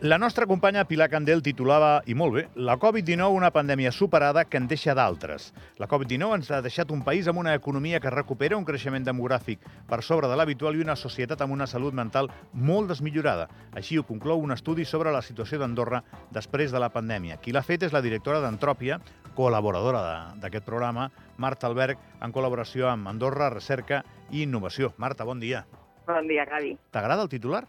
La nostra companya Pilar Candel titulava, i molt bé, la Covid-19 una pandèmia superada que en deixa d'altres. La Covid-19 ens ha deixat un país amb una economia que recupera un creixement demogràfic per sobre de l'habitual i una societat amb una salut mental molt desmillorada. Així ho conclou un estudi sobre la situació d'Andorra després de la pandèmia. Qui l'ha fet és la directora d'Antròpia, col·laboradora d'aquest programa, Marta Alberg, en col·laboració amb Andorra, Recerca i Innovació. Marta, bon dia. Bon dia, Gavi. T'agrada el titular?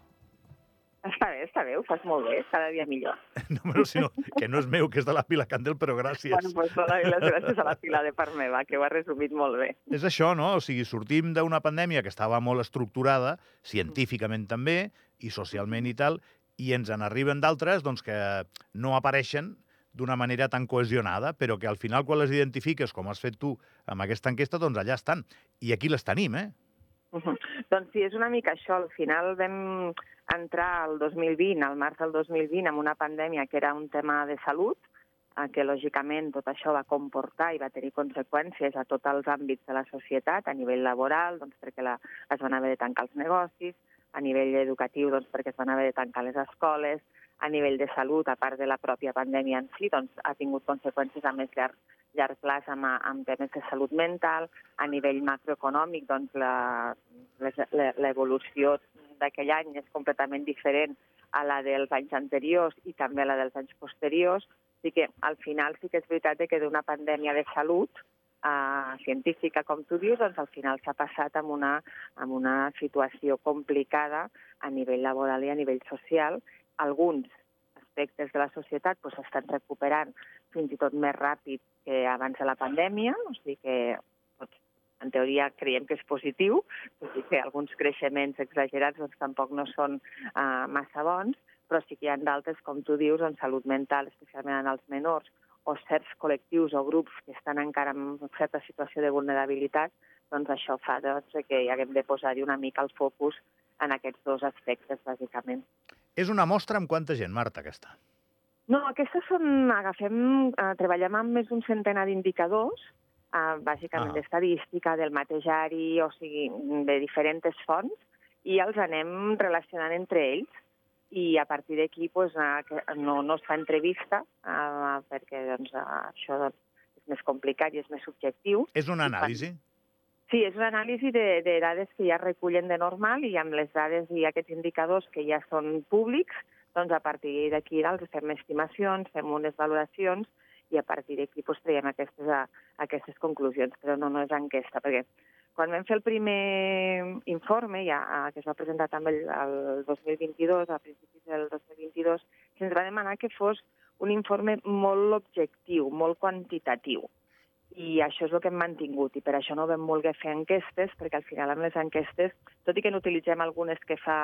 Està bé, està bé, ho fas molt bé, cada dia millor. No, però sinó, que no és meu, que és de la Pilar Candel, però gràcies. Bueno, doncs donar les gràcies a la Pilar de part meva, que ho ha resumit molt bé. És això, no? O sigui, sortim d'una pandèmia que estava molt estructurada, científicament també, i socialment i tal, i ens en arriben d'altres doncs, que no apareixen d'una manera tan cohesionada, però que al final, quan les identifiques, com has fet tu amb aquesta enquesta, doncs allà estan. I aquí les tenim, eh? Uh -huh. Doncs sí, és una mica això. Al final vam entrar al 2020, al març del 2020, amb una pandèmia que era un tema de salut, eh, que lògicament tot això va comportar i va tenir conseqüències a tots els àmbits de la societat, a nivell laboral, doncs perquè la, es van haver de tancar els negocis, a nivell educatiu doncs perquè es van haver de tancar les escoles, a nivell de salut, a part de la pròpia pandèmia en si, doncs ha tingut conseqüències a més llarg, llarg plaç amb, amb temes de salut mental, a nivell macroeconòmic, doncs l'evolució d'aquell any és completament diferent a la dels anys anteriors i també a la dels anys posteriors. Així que al final sí que és veritat que d'una pandèmia de salut eh, científica, com tu dius, doncs al final s'ha passat amb una, amb una situació complicada a nivell laboral i a nivell social. Alguns aspectes de la societat doncs, recuperant fins i tot més ràpid que abans de la pandèmia, o sigui que en teoria creiem que és positiu, tot i que alguns creixements exagerats doncs, tampoc no són uh, massa bons, però sí que hi ha d'altres, com tu dius, en salut mental, especialment en els menors, o certs col·lectius o grups que estan encara en certa situació de vulnerabilitat, doncs això fa doncs, que haguem de posar-hi una mica el focus en aquests dos aspectes, bàsicament. És una mostra amb quanta gent, Marta, aquesta? No, aquestes són... Agafem, eh, treballem amb més d'un centenar d'indicadors, uh, bàsicament ah. d'estadística, del matejari, o sigui, de diferents fonts, i els anem relacionant entre ells i a partir d'aquí pues, no, no es fa entrevista uh, perquè doncs, això doncs, és més complicat i és més subjectiu. És una anàlisi? Sí, és una anàlisi de, de dades que ja recullen de normal i amb les dades i aquests indicadors que ja són públics, doncs a partir d'aquí els fem estimacions, fem unes valoracions i a partir d'aquí pues, traiem aquestes, a, aquestes conclusions, però no, no és enquesta, perquè quan vam fer el primer informe, ja, que es va presentar també el, el 2022, a principis del 2022, se'ns va demanar que fos un informe molt objectiu, molt quantitatiu i això és el que hem mantingut i per això no vam voler fer enquestes perquè al final amb les enquestes, tot i que n'utilitzem algunes que fa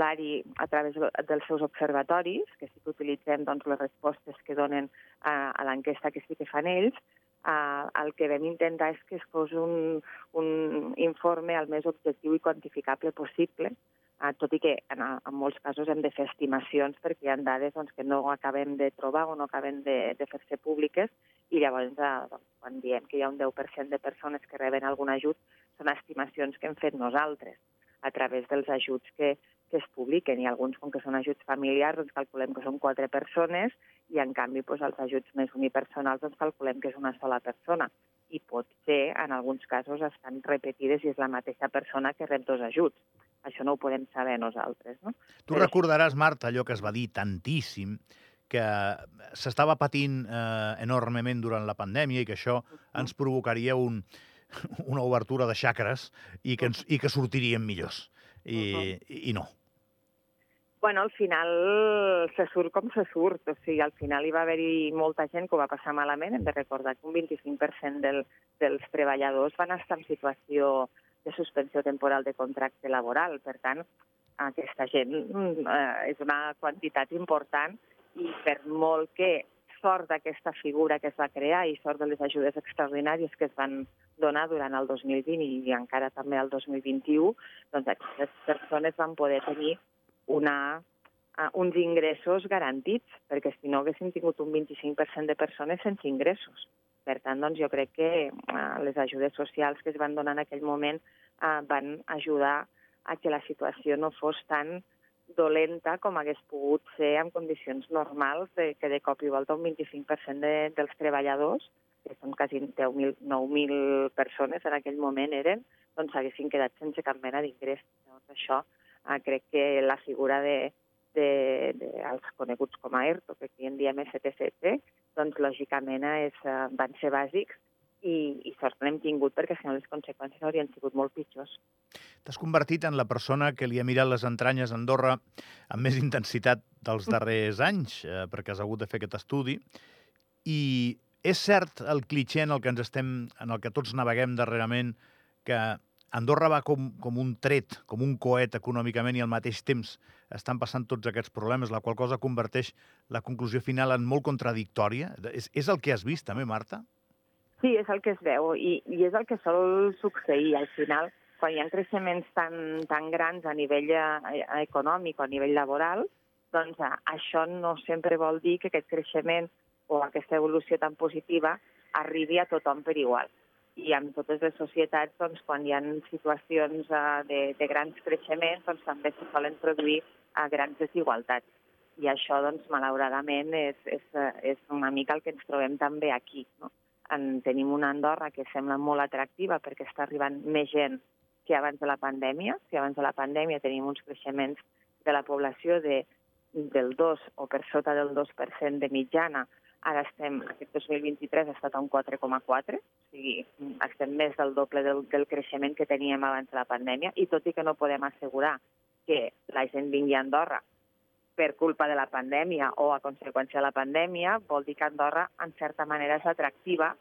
l'ARI a través dels seus observatoris, que sí que utilitzem doncs, les respostes que donen a, a l'enquesta que sí que fan ells, eh, el que vam intentar és que es fos un, un informe el més objectiu i quantificable possible, eh, tot i que en, en molts casos hem de fer estimacions perquè hi ha dades doncs, que no acabem de trobar o no acabem de, de fer-se públiques i llavors eh, doncs, quan diem que hi ha un 10% de persones que reben algun ajut són estimacions que hem fet nosaltres a través dels ajuts que, que es publiquen i alguns, com que són ajuts familiars, doncs calculem que són quatre persones i en canvi doncs, els ajuts més unipersonals doncs, calculem que és una sola persona i pot ser, en alguns casos, estan repetides i és la mateixa persona que rep dos ajuts. Això no ho podem saber nosaltres. No? Tu Però recordaràs, Marta, allò que es va dir tantíssim, que s'estava patint eh, enormement durant la pandèmia i que això ens provocaria un, una obertura de xacres i que, ens, i que sortiríem millors. I, uh -huh. i no. Bueno, al final se surt com se surt. O sigui, al final hi va haver-hi molta gent que ho va passar malament. Hem de recordar que un 25% del, dels treballadors van estar en situació de suspensió temporal de contracte laboral. Per tant, aquesta gent eh, és una quantitat important i per molt que sort d'aquesta figura que es va crear i sort de les ajudes extraordinàries que es van donar durant el 2020 i encara també el 2021, doncs aquestes persones van poder tenir una, uh, uns ingressos garantits, perquè si no haguessin tingut un 25% de persones sense ingressos. Per tant, doncs, jo crec que uh, les ajudes socials que es van donar en aquell moment uh, van ajudar a que la situació no fos tan dolenta com hagués pogut ser en condicions normals, de, que de cop i volta un 25% de, dels treballadors, que són quasi 10.000, 9.000 persones en aquell moment eren, doncs s'haguessin quedat sense cap mena d'ingrés. Llavors això eh, crec que la figura de, de, de, els coneguts com a ERTO, que aquí en diem STCC, doncs lògicament és, eh, van ser bàsics i, i sort n'hem tingut perquè si no les conseqüències haurien sigut molt pitjors. T'has convertit en la persona que li ha mirat les entranyes a Andorra amb més intensitat dels darrers anys, eh, perquè has hagut de fer aquest estudi, i és cert el clitxer en el que ens estem, en el que tots naveguem darrerament, que Andorra va com, com un tret, com un coet econòmicament i al mateix temps estan passant tots aquests problemes, la qual cosa converteix la conclusió final en molt contradictòria. És, és el que has vist també, Marta? Sí, és el que es veu i, i és el que sol succeir. Al final, quan hi ha creixements tan, tan grans a nivell eh, econòmic o a nivell laboral, doncs eh, això no sempre vol dir que aquest creixement o aquesta evolució tan positiva arribi a tothom per igual i amb totes les societats, doncs, quan hi ha situacions de, de grans creixements, doncs, també se solen produir uh, grans desigualtats. I això, doncs, malauradament, és, és, és una mica el que ens trobem també aquí. No? En, tenim una Andorra que sembla molt atractiva perquè està arribant més gent que abans de la pandèmia. Si abans de la pandèmia tenim uns creixements de la població de, del 2 o per sota del 2% de mitjana, Ara estem, aquest 2023 ha estat un 4,4, o sigui, estem més del doble del, del creixement que teníem abans de la pandèmia, i tot i que no podem assegurar que la gent vingui a Andorra per culpa de la pandèmia o a conseqüència de la pandèmia, vol dir que Andorra, en certa manera, és atractiva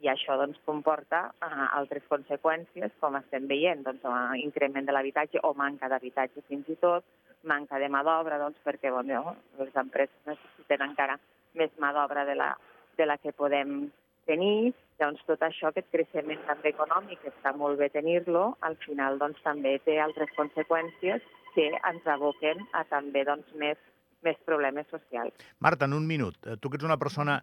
i això doncs, comporta uh, altres conseqüències, com estem veient, doncs, increment de l'habitatge o manca d'habitatge fins i tot, manca de mà d'obra, doncs, perquè bueno, les empreses necessiten encara més mà d'obra de, la, de la que podem tenir. Llavors, tot això, aquest creixement també econòmic, està molt bé tenir-lo, al final doncs, també té altres conseqüències que ens aboquen a també doncs, més, més problemes socials. Marta, en un minut, eh, tu que ets una persona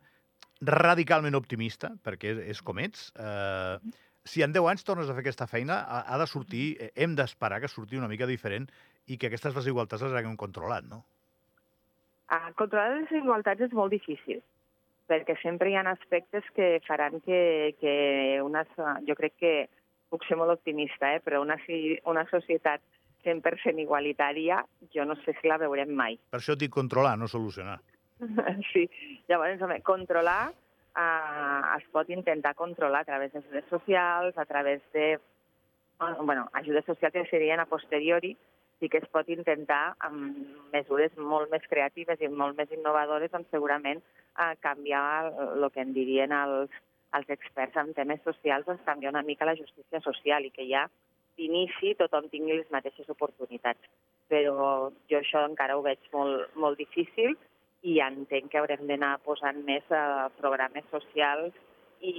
radicalment optimista, perquè és com ets, eh, si en 10 anys tornes a fer aquesta feina, ha, ha de sortir, eh, hem d'esperar que surti una mica diferent i que aquestes desigualtats les haguem controlat, no? Uh, controlar les desigualtats és molt difícil, perquè sempre hi ha aspectes que faran que, que una, jo crec que puc ser molt optimista, eh, però una, una societat 100% igualitària, jo no sé si la veurem mai. Per això et dic controlar, no solucionar. sí, llavors, home, controlar uh, es pot intentar controlar a través de redes socials, a través de bueno, ajudes socials que serien a posteriori, sí que es pot intentar amb mesures molt més creatives i molt més innovadores, doncs segurament a canviar el que en dirien els, els experts en temes socials, doncs canviar una mica la justícia social i que ja d'inici tothom tingui les mateixes oportunitats. Però jo això encara ho veig molt, molt difícil i entenc que haurem d'anar posant més uh, programes socials i,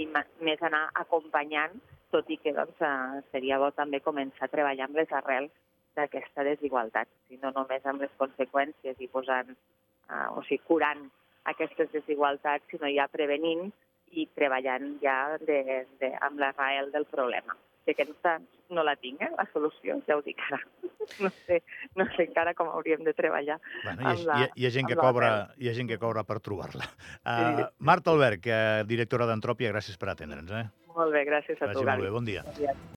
i més anar acompanyant, tot i que doncs, uh, seria bo també començar a treballar amb les arrels d'aquesta desigualtat, sinó només amb les conseqüències i posant, uh, o sigui, curant aquestes desigualtats, sinó ja prevenint i treballant ja de, de, amb l'arrel del problema. Que aquesta no la tinc, eh, la solució, ja ho dic ara. No sé, no sé encara com hauríem de treballar. Bueno, hi, ha, la, hi, ha, hi, ha gent que cobra, hi ha gent que cobra per trobar-la. Uh, Marta Albert, que directora d'Entròpia, gràcies per atendre'ns. Eh? Molt bé, gràcies a tu, Gavi. Molt bé, bon dia. Bon dia.